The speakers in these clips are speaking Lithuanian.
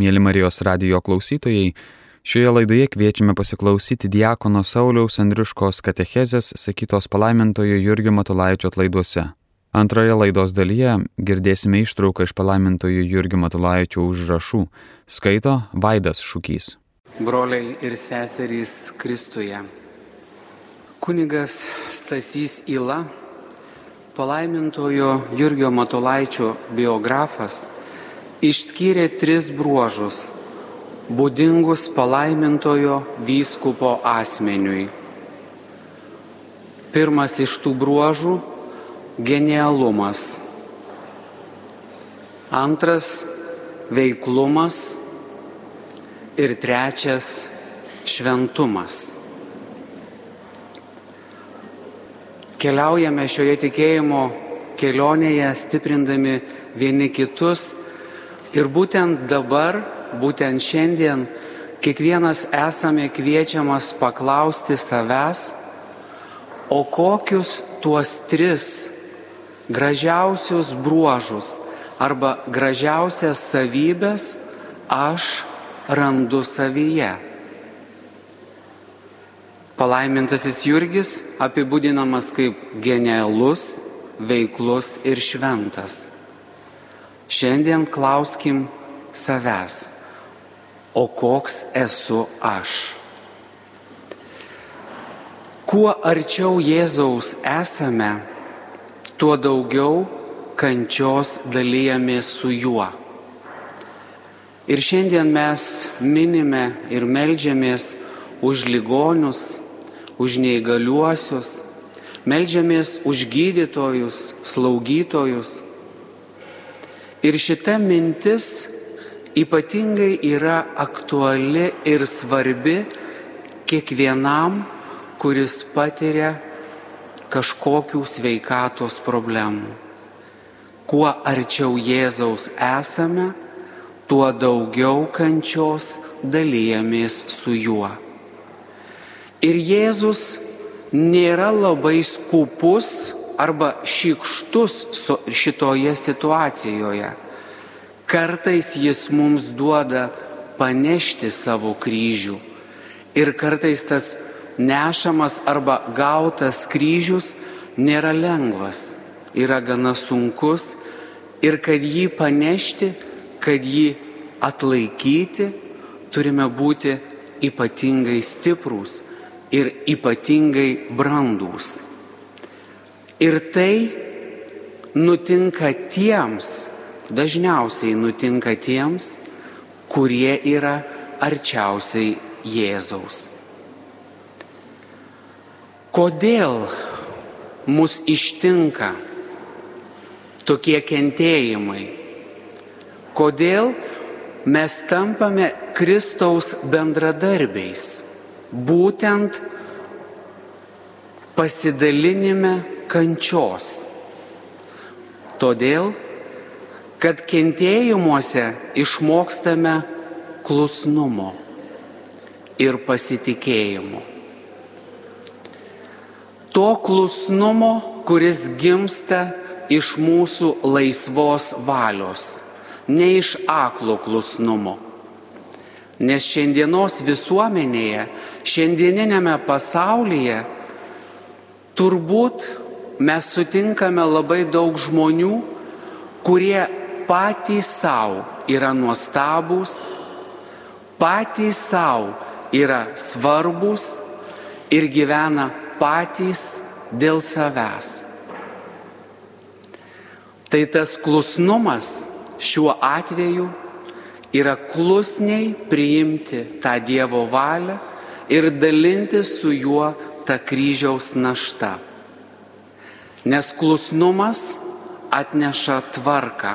Mėly Marijos radio klausytojai, šioje laidoje kviečiame pasiklausyti Diekono Sauliaus Andriuškos katechezės sakytos palaimintojo Jurgio Matulaičio atlaiduose. Antroje laidos dalyje girdėsime ištrauką iš palaimintojo Jurgio Matulaičio užrašų. Skaito Vaidas Šūkys. Broliai ir seserys Kristuje. Kunigas Stasys Ila, palaimintojo Jurgio Matulaičio biografas, išskyrė tris bruožus, būdingus palaimintojo vyskupo asmeniui. Pirmas iš tų bruožų - genialumas. Antras - veiklumas. Ir trečias - šventumas. Keliaujame šioje tikėjimo kelionėje, stiprindami vieni kitus Ir būtent dabar, būtent šiandien, kiekvienas esame kviečiamas paklausti savęs, o kokius tuos tris gražiausius bruožus arba gražiausias savybės aš randu savyje. Palaimintasis Jurgis apibūdinamas kaip genialus, veiklus ir šventas. Šiandien klauskim savęs, o koks esu aš? Kuo arčiau Jėzaus esame, tuo daugiau kančios dalyjamės su juo. Ir šiandien mes minime ir melžiamės už ligonius, už neįgaliuosius, melžiamės už gydytojus, slaugytojus Ir šita mintis ypatingai yra aktuali ir svarbi kiekvienam, kuris patiria kažkokių sveikatos problemų. Kuo arčiau Jėzaus esame, tuo daugiau kančios dalyjamės su juo. Ir Jėzus nėra labai skupus arba šikštus šitoje situacijoje. Kartais jis mums duoda panešti savo kryžių ir kartais tas nešamas arba gautas kryžius nėra lengvas, yra gana sunkus ir kad jį panešti, kad jį atlaikyti, turime būti ypatingai stiprūs ir ypatingai brandūs. Ir tai nutinka tiems, dažniausiai nutinka tiems, kurie yra arčiausiai Jėzaus. Kodėl mus ištinka tokie kentėjimai? Kodėl mes tampame Kristaus bendradarbiais? Būtent pasidalinime kančios. Todėl, kad kentėjimuose išmokstame klusnumo ir pasitikėjimo. To klusnumo, kuris gimsta iš mūsų laisvos valios, ne iš aklo klusnumo. Nes šiandienos visuomenėje, šiandieninėme pasaulyje turbūt mes sutinkame labai daug žmonių, kurie patys savo yra nuostabus, patys savo yra svarbus ir gyvena patys dėl savęs. Tai tas klusnumas šiuo atveju yra klusniai priimti tą Dievo valią ir dalinti su juo tą kryžiaus naštą. Nes klusnumas atneša tvarką.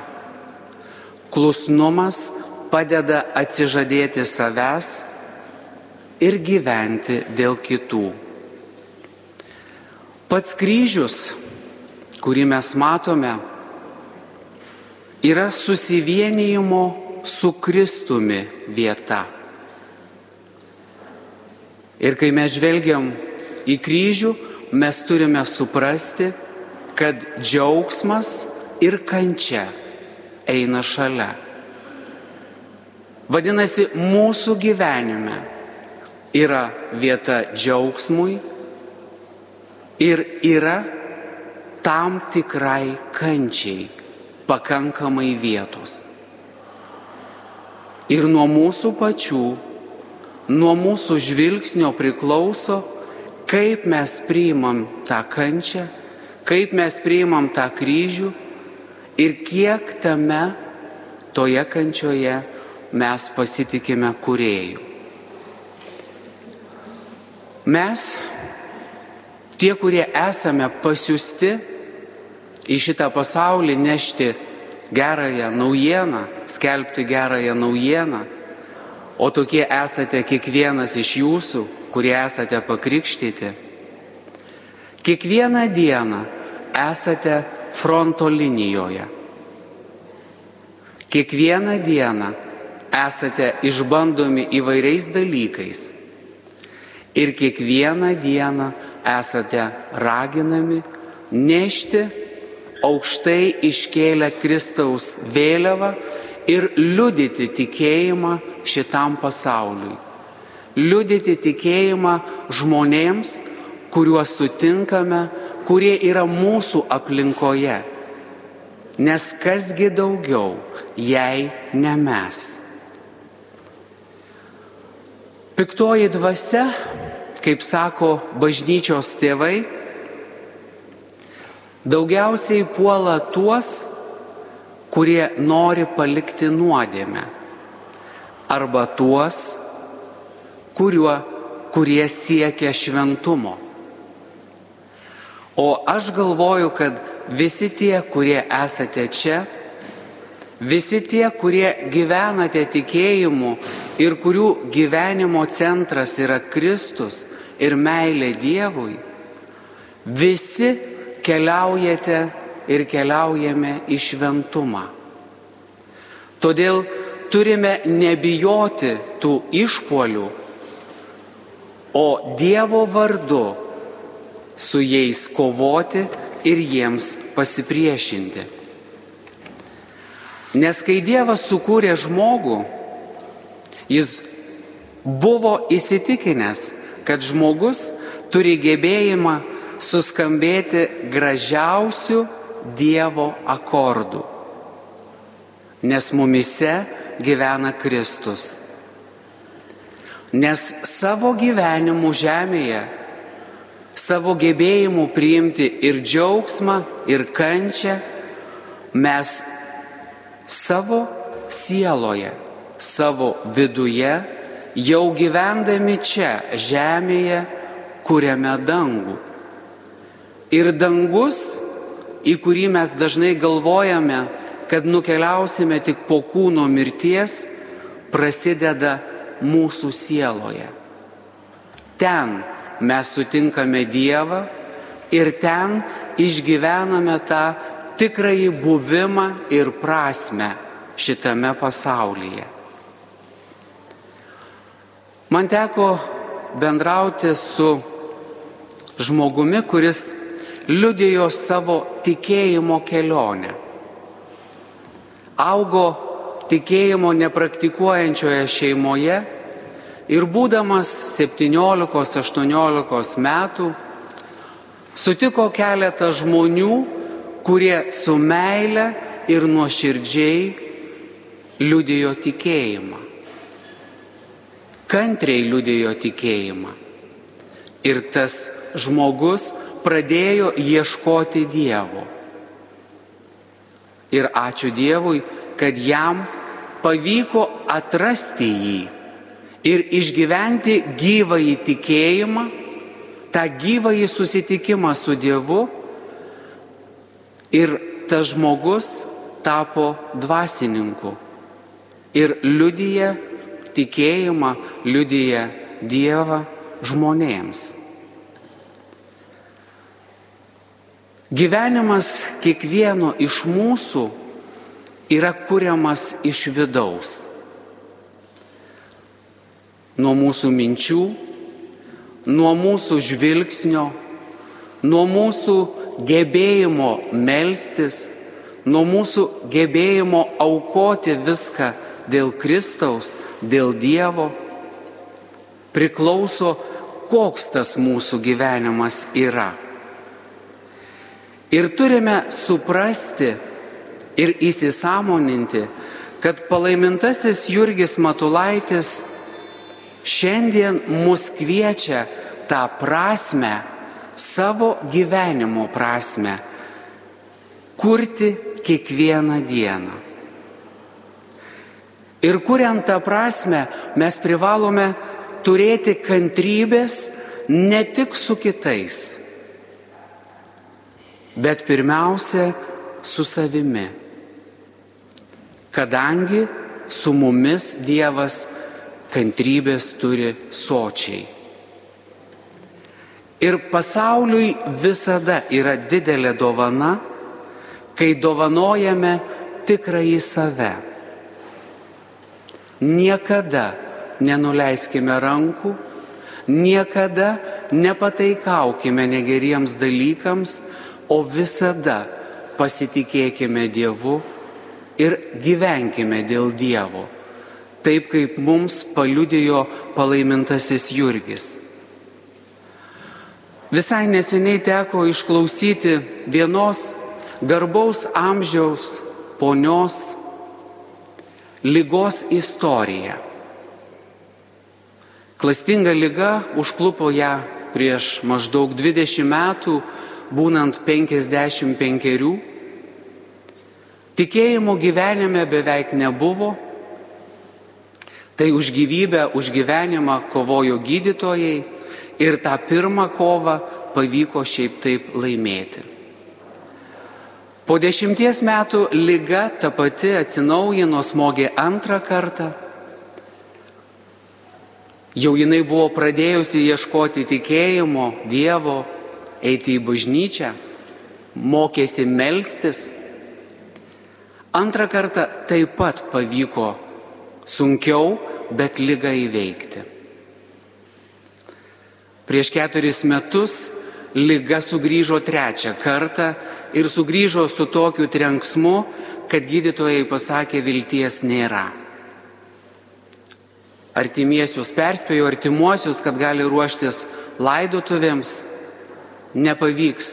Klusnumas padeda atsižadėti savęs ir gyventi dėl kitų. Pats kryžius, kurį mes matome, yra susivienijimo su Kristumi vieta. Ir kai mes žvelgiam į kryžių, mes turime suprasti, kad džiaugsmas ir kančia eina šalia. Vadinasi, mūsų gyvenime yra vieta džiaugsmui ir yra tam tikrai kančiai pakankamai vietos. Ir nuo mūsų pačių, nuo mūsų žvilgsnio priklauso, kaip mes priimam tą kančią, kaip mes priimam tą kryžių ir kiek tame toje kančioje mes pasitikime kuriejų. Mes, tie, kurie esame pasiūsti į šitą pasaulį nešti gerąją naujieną, skelbti gerąją naujieną, o tokie esate kiekvienas iš jūsų, kurie esate pakrikštyti, kiekvieną dieną esate fronto linijoje. Kiekvieną dieną esate išbandomi įvairiais dalykais ir kiekvieną dieną esate raginami nešti aukštai iškėlę Kristaus vėliavą ir liudyti tikėjimą šitam pasauliui. Liudyti tikėjimą žmonėms, kuriuos sutinkame, kurie yra mūsų aplinkoje. Nes kasgi daugiau, jei ne mes. Piktoji dvasia, kaip sako bažnyčios tėvai, daugiausiai puola tuos, kurie nori palikti nuodėmę, arba tuos, kuriuo, kurie siekia šventumo. O aš galvoju, kad visi tie, kurie esate čia, visi tie, kurie gyvenate tikėjimu ir kurių gyvenimo centras yra Kristus ir meilė Dievui, visi keliaujate ir keliaujame į šventumą. Todėl turime nebijoti tų išpolių, o Dievo vardu su jais kovoti ir jiems pasipriešinti. Nes kai Dievas sukūrė žmogų, Jis buvo įsitikinęs, kad žmogus turi gebėjimą suskambėti gražiausių Dievo akordų, nes mumise gyvena Kristus. Nes savo gyvenimu žemėje, savo gebėjimu priimti ir džiaugsmą, ir kančią, mes savo sieloje savo viduje, jau gyvendami čia, žemėje, kuriame dangų. Ir dangus, į kurį mes dažnai galvojame, kad nukeliausime tik po kūno mirties, prasideda mūsų sieloje. Ten mes sutinkame Dievą ir ten išgyvename tą tikrąjį buvimą ir prasme šitame pasaulyje. Man teko bendrauti su žmogumi, kuris liudėjo savo tikėjimo kelionę. Augo tikėjimo nepraktikuojančioje šeimoje ir būdamas 17-18 metų sutiko keletą žmonių, kurie su meile ir nuoširdžiai liudėjo tikėjimą kantriai liudėjo tikėjimą. Ir tas žmogus pradėjo ieškoti Dievo. Ir ačiū Dievui, kad jam pavyko atrasti jį ir išgyventi gyvąjį tikėjimą, tą gyvąjį susitikimą su Dievu. Ir tas žmogus tapo dvasininku ir liudyje tikėjimą liudyja Dievą žmonėms. Gyvenimas kiekvieno iš mūsų yra kuriamas iš vidaus. Nuo mūsų minčių, nuo mūsų žvilgsnio, nuo mūsų gebėjimo melstis, nuo mūsų gebėjimo aukoti viską dėl Kristaus, dėl Dievo, priklauso, koks tas mūsų gyvenimas yra. Ir turime suprasti ir įsisamoninti, kad palaimintasis Jurgis Matulaitis šiandien mus kviečia tą prasme, savo gyvenimo prasme, kurti kiekvieną dieną. Ir kuriant tą prasme, mes privalome turėti kantrybės ne tik su kitais, bet pirmiausia su savimi. Kadangi su mumis Dievas kantrybės turi sočiai. Ir pasauliui visada yra didelė dovana, kai dovanojame tikrąjį save. Niekada nenuleiskime rankų, niekada nepataikaukime negeriems dalykams, o visada pasitikėkime Dievu ir gyvenkime dėl Dievo, taip kaip mums paliudijo palaimintasis Jurgis. Visai neseniai teko išklausyti vienos garbaus amžiaus ponios lygos istoriją. Klastinga lyga užklupo ją prieš maždaug 20 metų, būnant 55. Tikėjimo gyvenime beveik nebuvo. Tai už gyvybę, už gyvenimą kovojo gydytojai ir tą pirmą kovą pavyko šiaip taip laimėti. Po dešimties metų lyga ta pati atsinaujino, smogė antrą kartą Jau jinai buvo pradėjusi ieškoti tikėjimo, Dievo, eiti į bažnyčią, mokėsi melstis. Antrą kartą taip pat pavyko sunkiau, bet lygą įveikti. Prieš keturis metus lyga sugrįžo trečią kartą ir sugrįžo su tokiu trenksmu, kad gydytojai pasakė, vilties nėra artimiesius perspėjo artimuosius, kad gali ruoštis laidotuvėms, nepavyks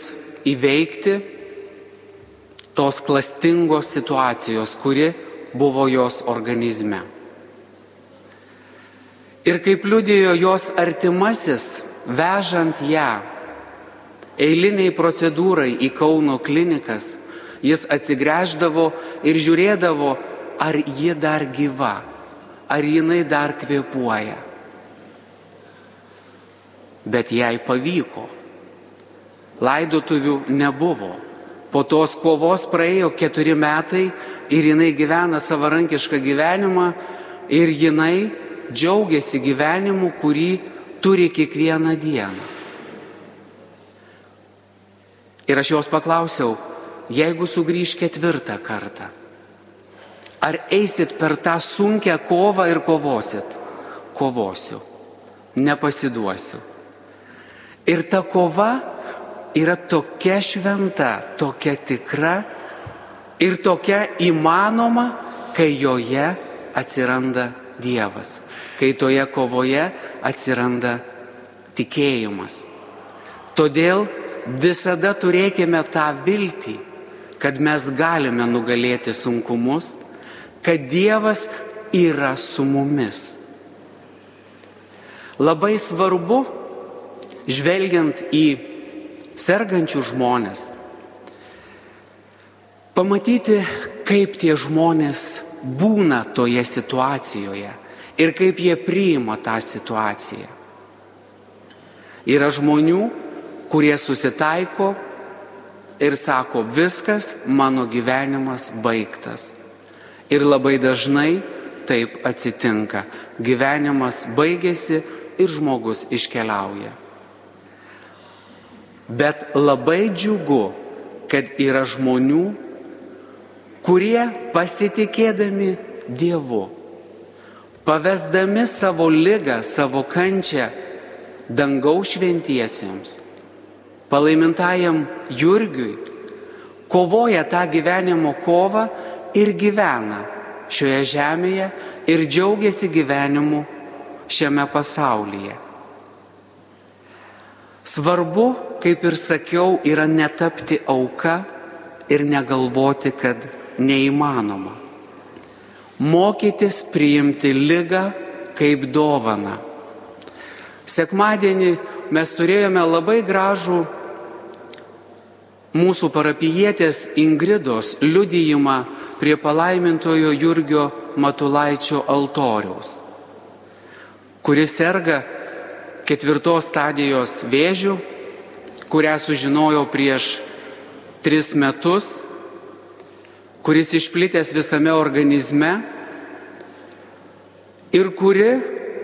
įveikti tos klastingos situacijos, kuri buvo jos organizme. Ir kaip liudėjo jos artimasis, vežant ją eiliniai procedūrai į Kauno klinikas, jis atsigręždavo ir žiūrėdavo, ar ji dar gyva ar jinai dar kvepuoja. Bet jai pavyko. Laidotuvių nebuvo. Po tos kovos praėjo keturi metai ir jinai gyvena savarankišką gyvenimą ir jinai džiaugiasi gyvenimu, kurį turi kiekvieną dieną. Ir aš jos paklausiau, jeigu sugrįž ketvirtą kartą, Ar eisit per tą sunkę kovą ir kovosit? Kovosiu, nepasiduosiu. Ir ta kova yra tokia šventa, tokia tikra ir tokia įmanoma, kai joje atsiranda Dievas, kai toje kovoje atsiranda tikėjimas. Todėl visada turėkime tą viltį, kad mes galime nugalėti sunkumus kad Dievas yra su mumis. Labai svarbu, žvelgiant į sergančių žmonės, pamatyti, kaip tie žmonės būna toje situacijoje ir kaip jie priima tą situaciją. Yra žmonių, kurie susitaiko ir sako, viskas, mano gyvenimas baigtas. Ir labai dažnai taip atsitinka. Gyvenimas baigėsi ir žmogus iškeliauja. Bet labai džiugu, kad yra žmonių, kurie pasitikėdami Dievu, pavesdami savo lygą, savo kančią dangaus šventiesiems, palaimintajam Jurgiui, kovoja tą gyvenimo kovą ir gyvena šioje žemėje ir džiaugiasi gyvenimu šiame pasaulyje. Svarbu, kaip ir sakiau, yra netapti auka ir negalvoti, kad neįmanoma. Mokytis priimti lygą kaip dovaną. Sekmadienį mes turėjome labai gražų mūsų parapijietės Ingridos liudijimą prie palaimintojo Jurgio Matulaičio altoriaus, kuris serga ketvirtos stadijos vėžių, kurią sužinojo prieš tris metus, kuris išplitęs visame organizme ir kuri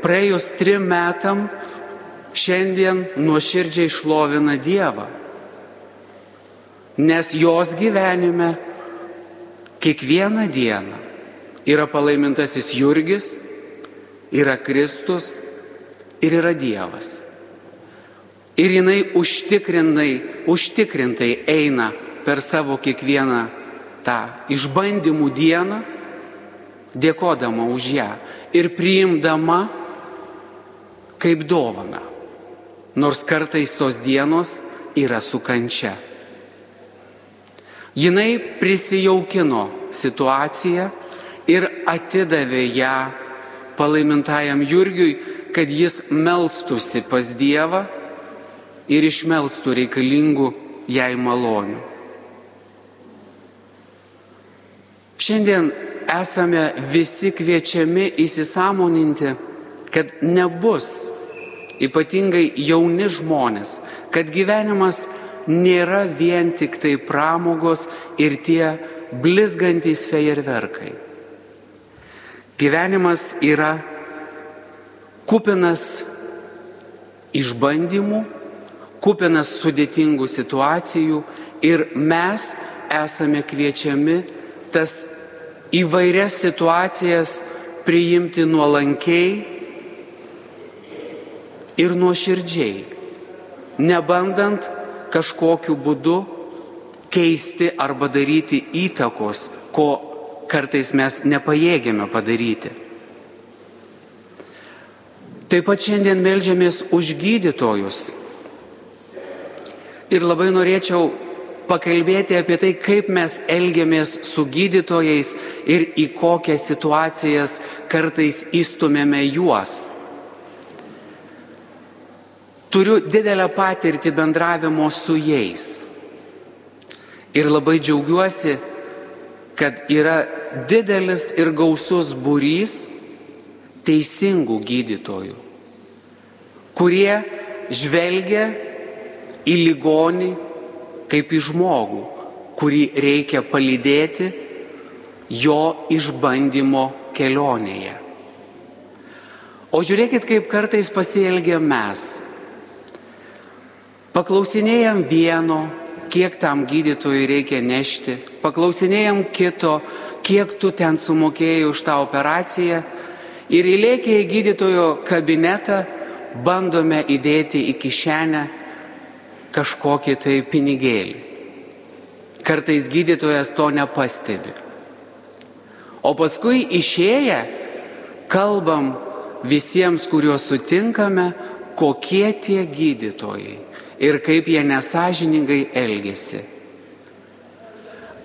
praėjus trim metam šiandien nuoširdžiai šlovina Dievą. Nes jos gyvenime kiekvieną dieną yra palaimintasis Jurgis, yra Kristus ir yra Dievas. Ir jinai užtikrintai, užtikrintai eina per savo kiekvieną tą išbandymų dieną, dėkodama už ją ir priimdama kaip dovana. Nors kartais tos dienos yra su kančia. Jinai prisijaukino situaciją ir atidavė ją palaimintajam Jurgiui, kad jis melstusi pas Dievą ir išmelstų reikalingų jai malonių. Šiandien esame visi kviečiami įsisamoninti, kad nebus ypatingai jauni žmonės, kad gyvenimas nėra vien tik tai pramogos ir tie blizgantys fejerverkai. Gyvenimas yra kupinas išbandymų, kupinas sudėtingų situacijų ir mes esame kviečiami tas įvairias situacijas priimti nuolankiai ir nuoširdžiai, nebandant kažkokiu būdu keisti arba daryti įtakos, ko kartais mes nepajėgėme padaryti. Taip pat šiandien melžiamės už gydytojus. Ir labai norėčiau pakalbėti apie tai, kaip mes elgiamės su gydytojais ir į kokias situacijas kartais įstumėme juos. Turiu didelę patirtį bendravimo su jais. Ir labai džiaugiuosi, kad yra didelis ir gausus būrys teisingų gydytojų, kurie žvelgia į ligonį kaip į žmogų, kurį reikia palydėti jo išbandymo kelionėje. O žiūrėkit, kaip kartais pasielgia mes. Paklausinėjom vieno, kiek tam gydytojui reikia nešti, paklausinėjom kito, kiek tu ten sumokėjai už tą operaciją ir įlėkę į gydytojo kabinetą bandome įdėti į kišenę kažkokį tai pinigėlį. Kartais gydytojas to nepastebi. O paskui išėję kalbam visiems, kuriuos sutinkame, kokie tie gydytojai ir kaip jie nesažiningai elgesi.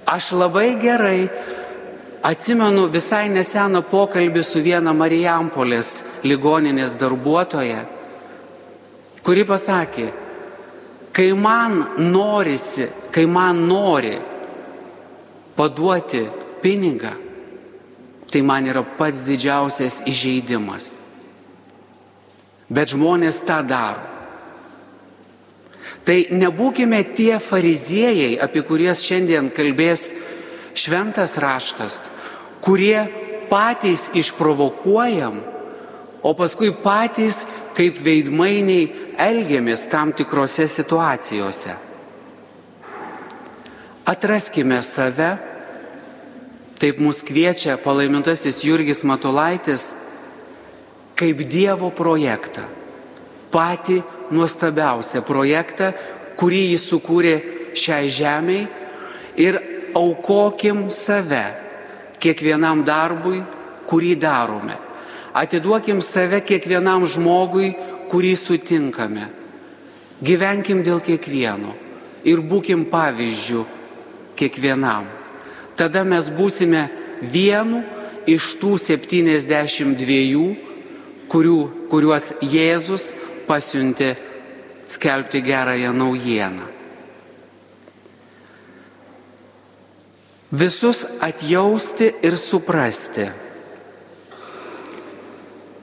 Aš labai gerai atsimenu visai neseną pokalbį su viena Marijampolės ligoninės darbuotoja, kuri pasakė, Kai man norisi, kai man nori paduoti pinigą, tai man yra pats didžiausias įžeidimas. Bet žmonės tą daro. Tai nebūkime tie fariziejai, apie kurias šiandien kalbės šventas raštas, kurie patys išprovokuojam, o paskui patys kaip veidmainiai elgiamės tam tikrose situacijose. Atraskime save, taip mus kviečia palaimintasis Jurgis Matulaitis, kaip Dievo projektą, patį nuostabiausią projektą, kurį jis sukūrė šiai žemiai ir aukokim save kiekvienam darbui, kurį darome. Atiduokim save kiekvienam žmogui, kurį sutinkame. Gyvenkim dėl kiekvieno ir būkim pavyzdžių kiekvienam. Tada mes būsime vienu iš tų 72, kurių, kuriuos Jėzus pasiuntė skelbti gerąją naujieną. Visus atjausti ir suprasti,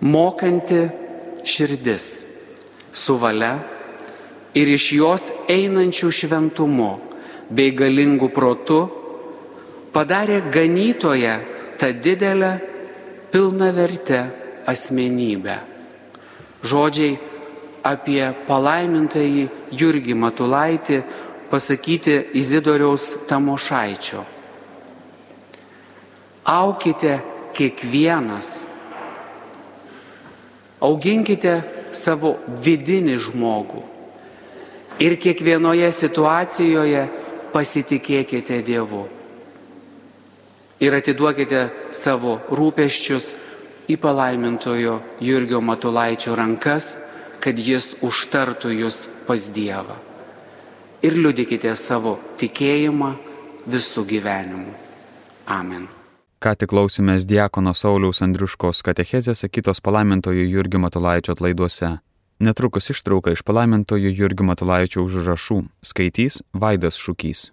mokanti širdis su valia ir iš jos einančių šventumu bei galingų protu padarė ganytoje tą didelę pilna vertę asmenybę. Žodžiai apie palaimintąjį Jurgį Matulaitį pasakyti Izidoriaus Tamošaičio. Aukite kiekvienas, auginkite savo vidinį žmogų ir kiekvienoje situacijoje pasitikėkite Dievu. Ir atiduokite savo rūpeščius į palaimintojo Jurgio Matulaičio rankas, kad jis užtartų jūs pas Dievą. Ir liudykite savo tikėjimą visų gyvenimu. Amen. Ką tik klausymės Diekono Sauliaus Andriuškos katechezės sakytos palaimintojo Jurgio Matulaičio atlaiduose. Netrukus ištrauka iš palaimintojo Jurgio Matulaičio užrašų skaitys Vaidas Šūkys.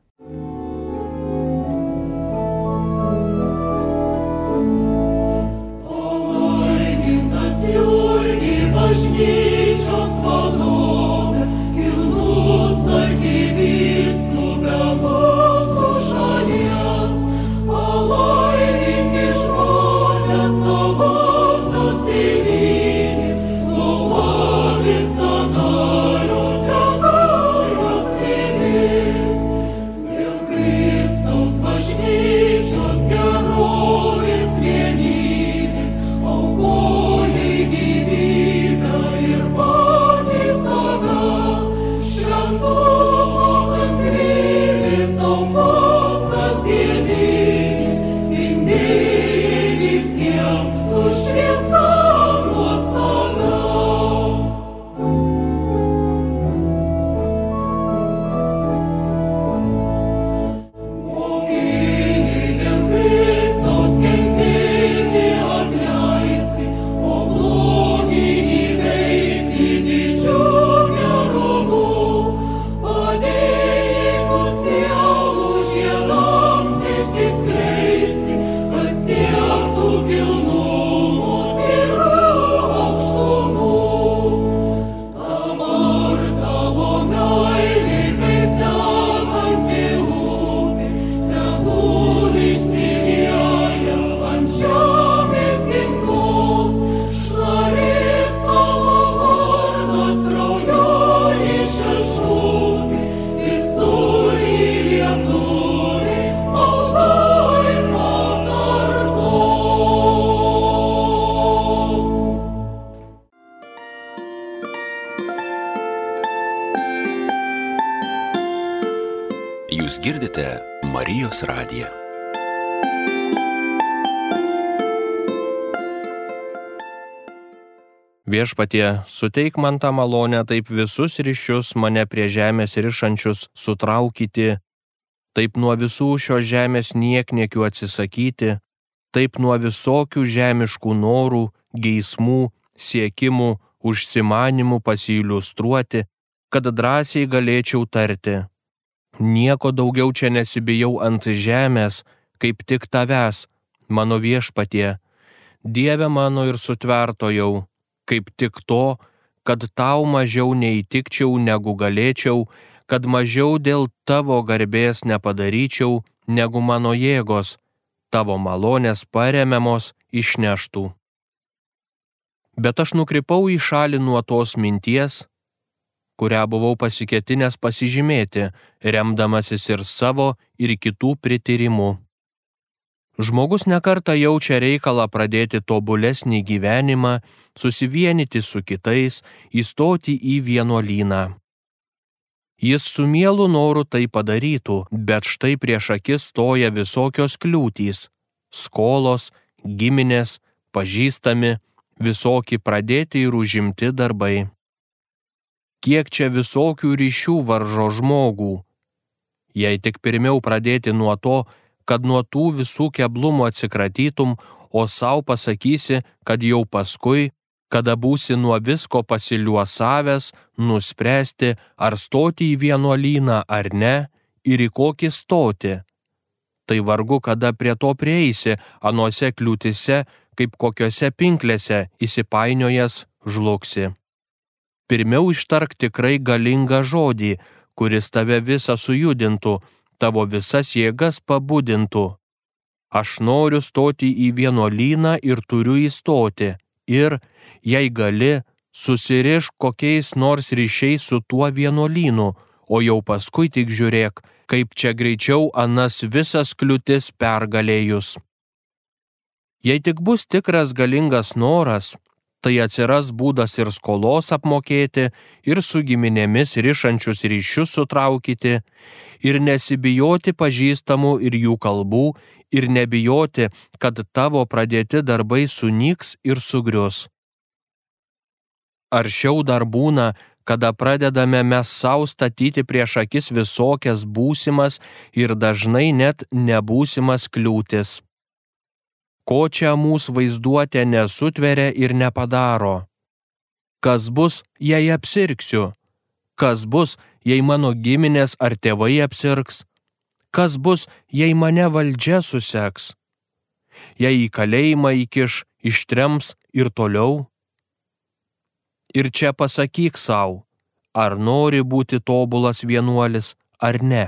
Girdite Marijos radiją. Viešpatie, suteik man tą malonę taip visus ryšius mane prie žemės rišančius sutraukyti, taip nuo visų šios žemės niekniekių atsisakyti, taip nuo visokių žemiškų norų, geismų, siekimų, užsimanimų pasiliustruoti, kad drąsiai galėčiau tarti. Nieko daugiau čia nesibijau ant žemės, kaip tik tavęs, mano viešpatie, Dieve mano ir sutvertojau, kaip tik to, kad tau mažiau neįtikčiau negu galėčiau, kad mažiau dėl tavo garbės nepadaryčiau negu mano jėgos, tavo malonės paremiamos išneštų. Bet aš nukrypau į šalį nuo tos minties, kurią buvau pasiketinęs pasižymėti, remdamasis ir savo, ir kitų pritirimų. Žmogus nekarta jaučia reikalą pradėti tobulesnį gyvenimą, susivienyti su kitais, įstoti į vienuolyną. Jis su mielu noru tai padarytų, bet štai prieš akis stoja visokios kliūtys skolos, giminės, pažįstami, visokie pradėti ir užimti darbai. Kiek čia visokių ryšių varžo žmogų. Jei tik pirmiau pradėti nuo to, kad nuo tų visų keblumų atsikratytum, o savo pasakysi, kad jau paskui, kada būsi nuo visko pasiliuosavęs, nuspręsti, ar stoti į vienuolyną ar ne ir į kokį stoti. Tai vargu, kada prie to prieisi, anuose kliūtise, kaip kokiose pinklėse įsipainiojęs žlugsi. Pirmiau ištark tikrai galingą žodį, kuris tave visą sujudintų, tavo visas jėgas pabudintų. Aš noriu stoti į vienuolyną ir turiu įstoti. Ir, jei gali, susiriš kokiais nors ryšiais su tuo vienuolynu, o jau paskui tik žiūrėk, kaip čia greičiau anas visas kliūtis pergalėjus. Jei tik bus tikras galingas noras, tai atsiras būdas ir skolos apmokėti, ir su giminėmis rišančius ryšius sutraukyti, ir nesibijoti pažįstamų ir jų kalbų, ir nebijoti, kad tavo pradėti darbai sunyks ir sugrius. Aršiau dar būna, kada pradedame mes savo statyti prieš akis visokias būsimas ir dažnai net nebūsimas kliūtis. Ko čia mūsų vaizduotė nesutveria ir nepadaro? Kas bus, jei apsirksiu? Kas bus, jei mano giminės ar tėvai apsirgs? Kas bus, jei mane valdžia suseks? Jei į kalėjimą įkiš, ištrems ir toliau? Ir čia pasakyk savo, ar nori būti tobulas vienuolis ar ne.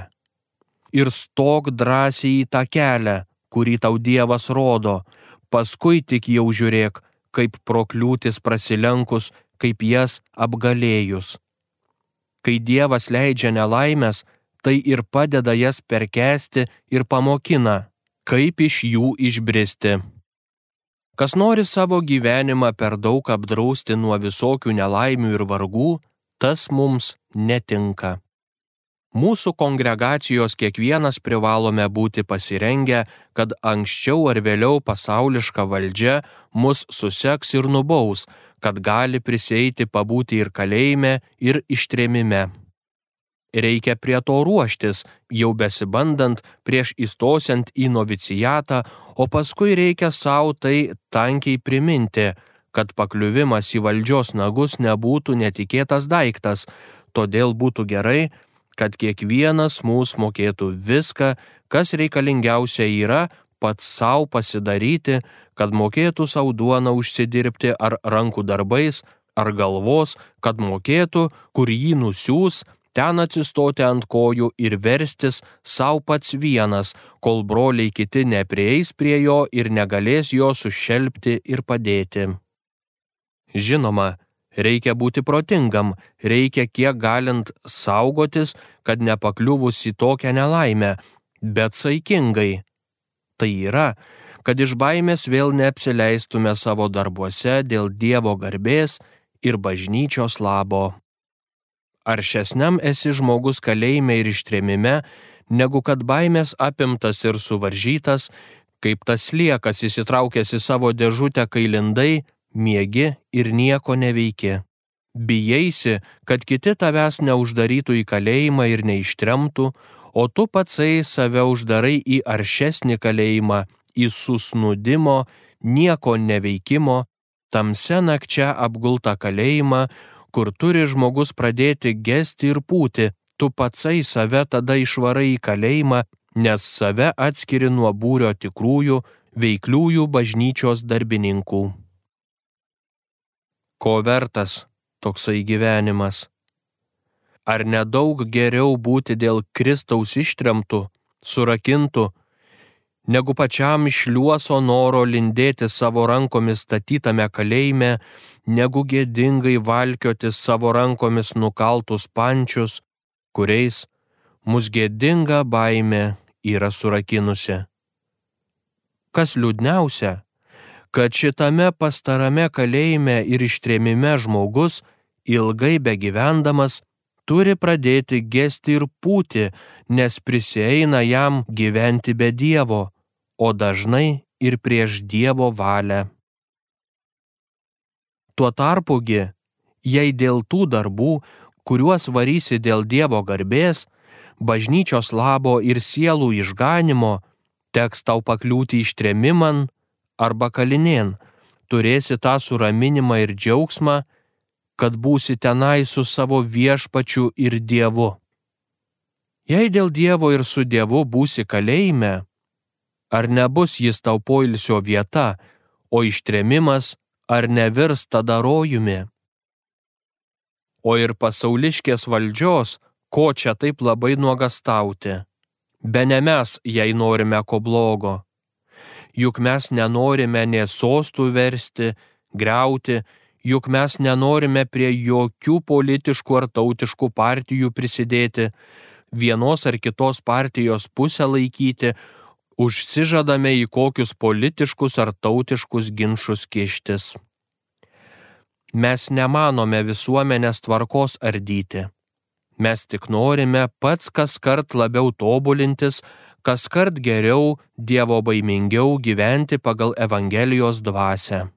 Ir stok drąsiai į tą kelią, kurį tau Dievas rodo, paskui tik jau žiūrėk, kaip prokliūtis prasilenkus, kaip jas apgalėjus. Kai Dievas leidžia nelaimės, tai ir padeda jas perkesti ir pamokina, kaip iš jų išbristi. Kas nori savo gyvenimą per daug apdrausti nuo visokių nelaimių ir vargų, tas mums netinka. Mūsų kongregacijos kiekvienas privalome būti pasirengę, kad anksčiau ar vėliau pasauliška valdžia mus suseks ir nubaus, kad gali prisėti pabūti ir kalėjime, ir ištrėmime. Reikia prie to ruoštis, jau besibandant prieš įstosiant į novicijatą, o paskui reikia savo tai tankiai priminti, kad pakliuvimas į valdžios nagus nebūtų netikėtas daiktas, todėl būtų gerai, kad kiekvienas mūsų mokėtų viską, kas reikalingiausia yra, pats savo pasidaryti, kad mokėtų savo duoną užsidirbti ar rankų darbais, ar galvos, kad mokėtų, kur jį nusiūs, ten atsistoti ant kojų ir verstis savo pats vienas, kol broliai kiti neprieis prie jo ir negalės jo sušelbti ir padėti. Žinoma, reikia būti protingam, reikia kiek galint saugotis, kad nepakliuvus į tokią nelaimę, bet saikingai. Tai yra, kad iš baimės vėl neapsileistume savo darbuose dėl Dievo garbės ir bažnyčios labo. Aršesniam esi žmogus kalėjime ir ištrėmime, negu kad baimės apimtas ir suvaržytas, kaip tas liekas įsitraukęs į savo dėžutę kailindai, miegi ir nieko neveiki. Bijaisi, kad kiti tavęs neuždarytų į kalėjimą ir neištremtų, o tu patsai save uždarai į aršesnį kalėjimą, į susnudimo, nieko neveikimo, tamse nakčia apgultą kalėjimą, kur turi žmogus pradėti gesti ir pūti, tu patsai save tada išvarai į kalėjimą, nes save atskiri nuo būrio tikrųjų, veikliųjų bažnyčios darbininkų. Ko vertas toksai gyvenimas? Ar nedaug geriau būti dėl Kristaus ištremtų, surakintų, negu pačiam išliuoso noro lindėti savo rankomis statytame kalėjime, negu gėdingai valkioti savo rankomis nukaltus pančius, kuriais mus gėdinga baime yra surakinusi. Kas liūdniausia, kad šitame pastarame kalėjime ir ištrėmime žmogus, ilgai begyvendamas, turi pradėti gesti ir pūti, nes prisieina jam gyventi be Dievo, o dažnai ir prieš Dievo valią. Tuo tarpugi, jei dėl tų darbų, kuriuos varysi dėl Dievo garbės, bažnyčios labo ir sielų išganimo, teks tau pakliūti ištremiman arba kalinien, turėsi tą suraminimą ir džiaugsmą, kad būsi tenai su savo viešpačiu ir Dievu. Jei dėl Dievo ir su Dievu būsi kalėjime, ar nebus jis tau poilsio vieta, o ištremimas ar nevirs tada rojumi? O ir pasauliškės valdžios, ko čia taip labai nuogastauti? Be ne mes, jei norime ko blogo. Juk mes nenorime nė sostų versti, greuti, juk mes nenorime prie jokių politiškų ar tautiškų partijų prisidėti, vienos ar kitos partijos pusę laikyti, užsižadame į kokius politiškus ar tautiškus ginčius kištis. Mes nemanome visuomenės tvarkos ardyti. Mes tik norime pats kas kart labiau tobulintis, kas kart geriau, Dievo baimingiau gyventi pagal Evangelijos dvasę.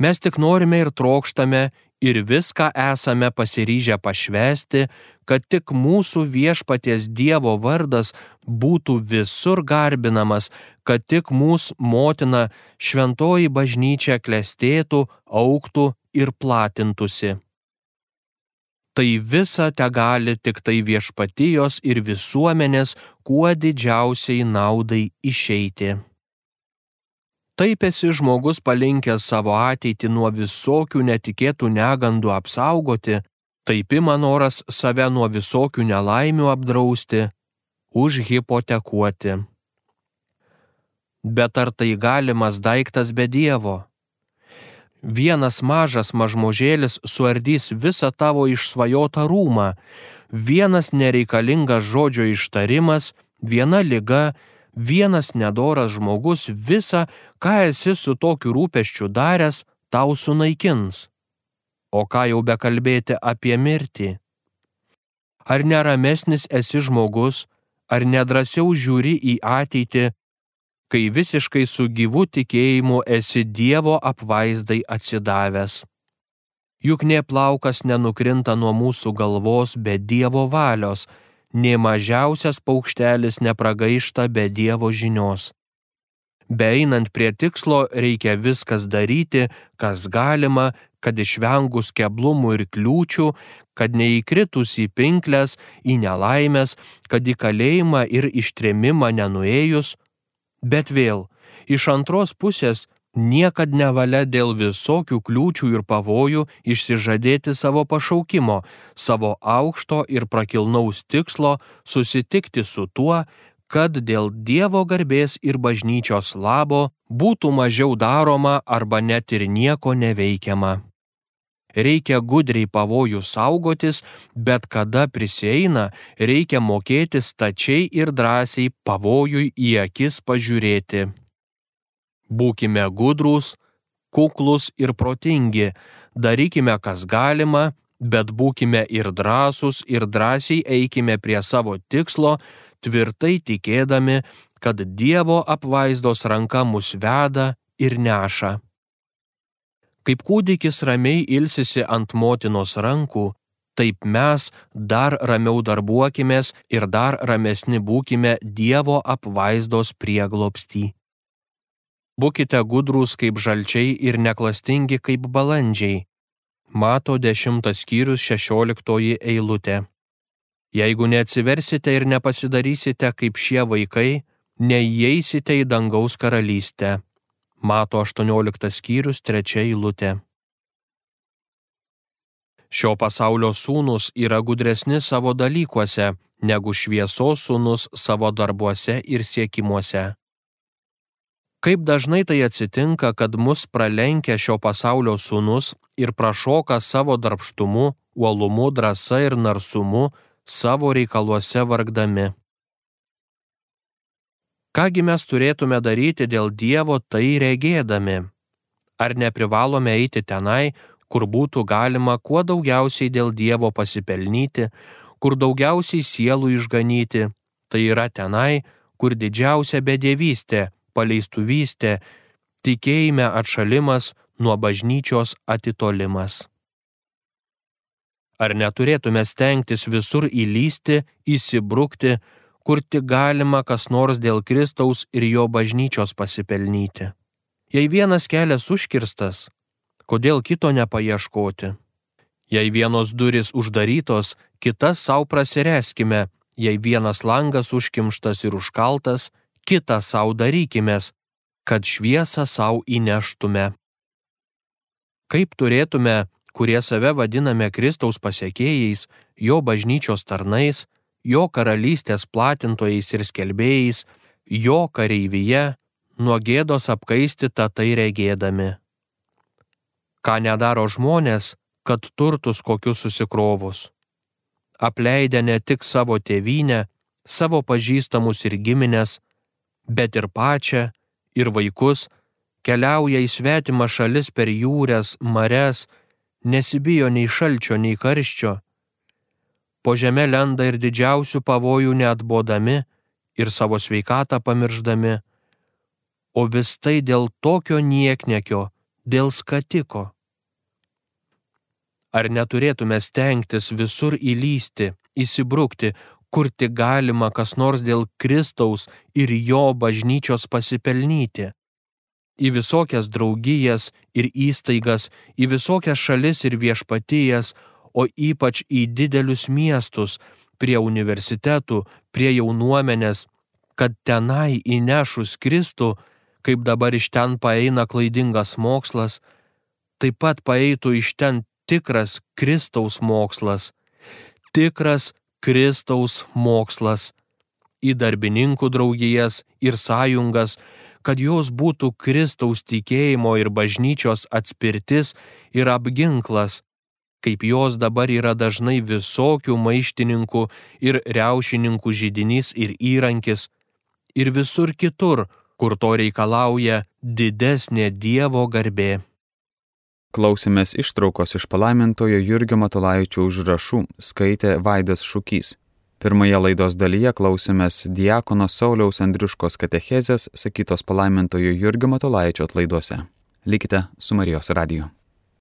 Mes tik norime ir trokštame ir viską esame pasiryžę pašvesti, kad tik mūsų viešpaties Dievo vardas būtų visur garbinamas, kad tik mūsų motina šventoji bažnyčia klestėtų, auktų ir platintųsi. Tai visa te gali tik tai viešpatijos ir visuomenės kuo didžiausiai naudai išeiti. Taip esi žmogus palinkęs savo ateitį nuo visokių netikėtų negandų apsaugoti, taip ima noras save nuo visokių nelaimių apdrausti, užhipotekuoti. Bet ar tai galimas daiktas be Dievo? Vienas mažas mažmožėlis suardys visą tavo išsvajotą rūmą, vienas nereikalingas žodžio ištarimas, viena lyga, vienas nedoras žmogus visą, ką esi su tokiu rūpeščiu daręs, tau sunaikins. O ką jau bekalbėti apie mirtį? Ar neramesnis esi žmogus, ar nedrasiau žiūri į ateitį, kai visiškai su gyvu tikėjimu esi Dievo apvaizdai atsidavęs? Juk nie plaukas nenukrinta nuo mūsų galvos be Dievo valios, nie mažiausias paukštelis nepragaišta be Dievo žinios. Beeinant prie tikslo reikia viskas daryti, kas galima, kad išvengus keblumų ir kliūčių, kad neįkritus į pinklės, į nelaimės, kad į kalėjimą ir ištrėmimą nenuėjus, bet vėl, iš antros pusės niekad nevalia dėl visokių kliūčių ir pavojų išsižadėti savo pašaukimo, savo aukšto ir prakilnaus tikslo susitikti su tuo, kad dėl Dievo garbės ir bažnyčios labo būtų mažiau daroma arba net ir nieko neveikiama. Reikia gudriai pavojų saugotis, bet kada prisieina, reikia mokėti stačiai ir drąsiai pavojui į akis pažiūrėti. Būkime gudrus, kuklus ir protingi, darykime kas galima, bet būkime ir drąsūs ir drąsiai eikime prie savo tikslo, tvirtai tikėdami, kad Dievo apvaizdos ranka mus veda ir neša. Kaip kūdikis ramiai ilsisi ant motinos rankų, taip mes dar ramiau darbuokimės ir dar ramesni būkime Dievo apvaizdos prieglopstį. Būkite gudrus kaip žalčiai ir neklastingi kaip balandžiai. Mato 10 skyrius 16 eilutė. Jeigu neatsiversite ir nepasidarysite kaip šie vaikai, neįeisite į dangaus karalystę. Mato 18 skyrius 3 eilutė. Šio pasaulio sūnus yra gudresni savo dalykuose negu šviesos sūnus savo darbuose ir siekimuose. Kaip dažnai tai atsitinka, kad mus pralenkia šio pasaulio sūnus ir prašoka savo darbštumu, uolumu, drąsa ir narsumu savo reikaluose vargdami. Kągi mes turėtume daryti dėl Dievo tai regėdami? Ar neprivalome eiti tenai, kur būtų galima kuo daugiausiai dėl Dievo pasipelnyti, kur daugiausiai sielų išganyti, tai yra tenai, kur didžiausia bedėvystė paleistuvystė, tikėjime atšalimas, nuo bažnyčios atitolimas. Ar neturėtume stengtis visur įlysti, įsibrukti, kur tik galima kas nors dėl Kristaus ir jo bažnyčios pasipelnyti? Jei vienas kelias užkirstas, kodėl kito nepaieškoti? Jei vienos duris uždarytos, kitas savo prasireskime, jei vienas langas užkimštas ir užkaltas, kitą savo darykimės, kad šviesą savo įneštume. Kaip turėtume, kurie save vadiname Kristaus pasiekėjais, jo bažnyčios tarnais, jo karalystės platintojais ir skelbėjais, jo kareivyje, nuo gėdos apkaisti tai regėdami. Ką nedaro žmonės, kad turtus kokius susikrovus. Apleidę ne tik savo tėvynę, savo pažįstamus ir giminės, bet ir pačią, ir vaikus, keliauja į svetimą šalis per jūres, mares, nesibijo nei šalčio, nei karščio. Po žemę lenda ir didžiausių pavojų neatbodami ir savo sveikatą pamirždami, o vis tai dėl tokio nieknekio, dėl skatiko. Ar neturėtume stengtis visur įlysti, įsibrukti, kur tik galima kas nors dėl Kristaus ir jo bažnyčios pasipelnyti? Į visokias draugijas ir įstaigas, į visokias šalis ir viešpatijas, o ypač į didelius miestus, prie universitetų, prie jaunuomenės, kad tenai įnešus Kristų, kaip dabar iš ten paeina klaidingas mokslas, taip pat paeitų iš ten tikras Kristaus mokslas, tikras Kristaus mokslas į darbininkų draugijas ir sąjungas, kad jos būtų Kristaus tikėjimo ir bažnyčios atspirtis ir apginklas, kaip jos dabar yra dažnai visokių maištininkų ir reušininkų žydinys ir įrankis, ir visur kitur, kur to reikalauja didesnė Dievo garbė. Klausėmės ištraukos iš palaimintojo Jurgio Matulaičio užrašų, skaitė Vaidas Šūkys. Pirmoje laidos dalyje klausėmės Diakono Sauliaus Andriuškos katechezės, sakytos palaimintojo Jurgio Matulaičio atlaiduose. Likite su Marijos radiju.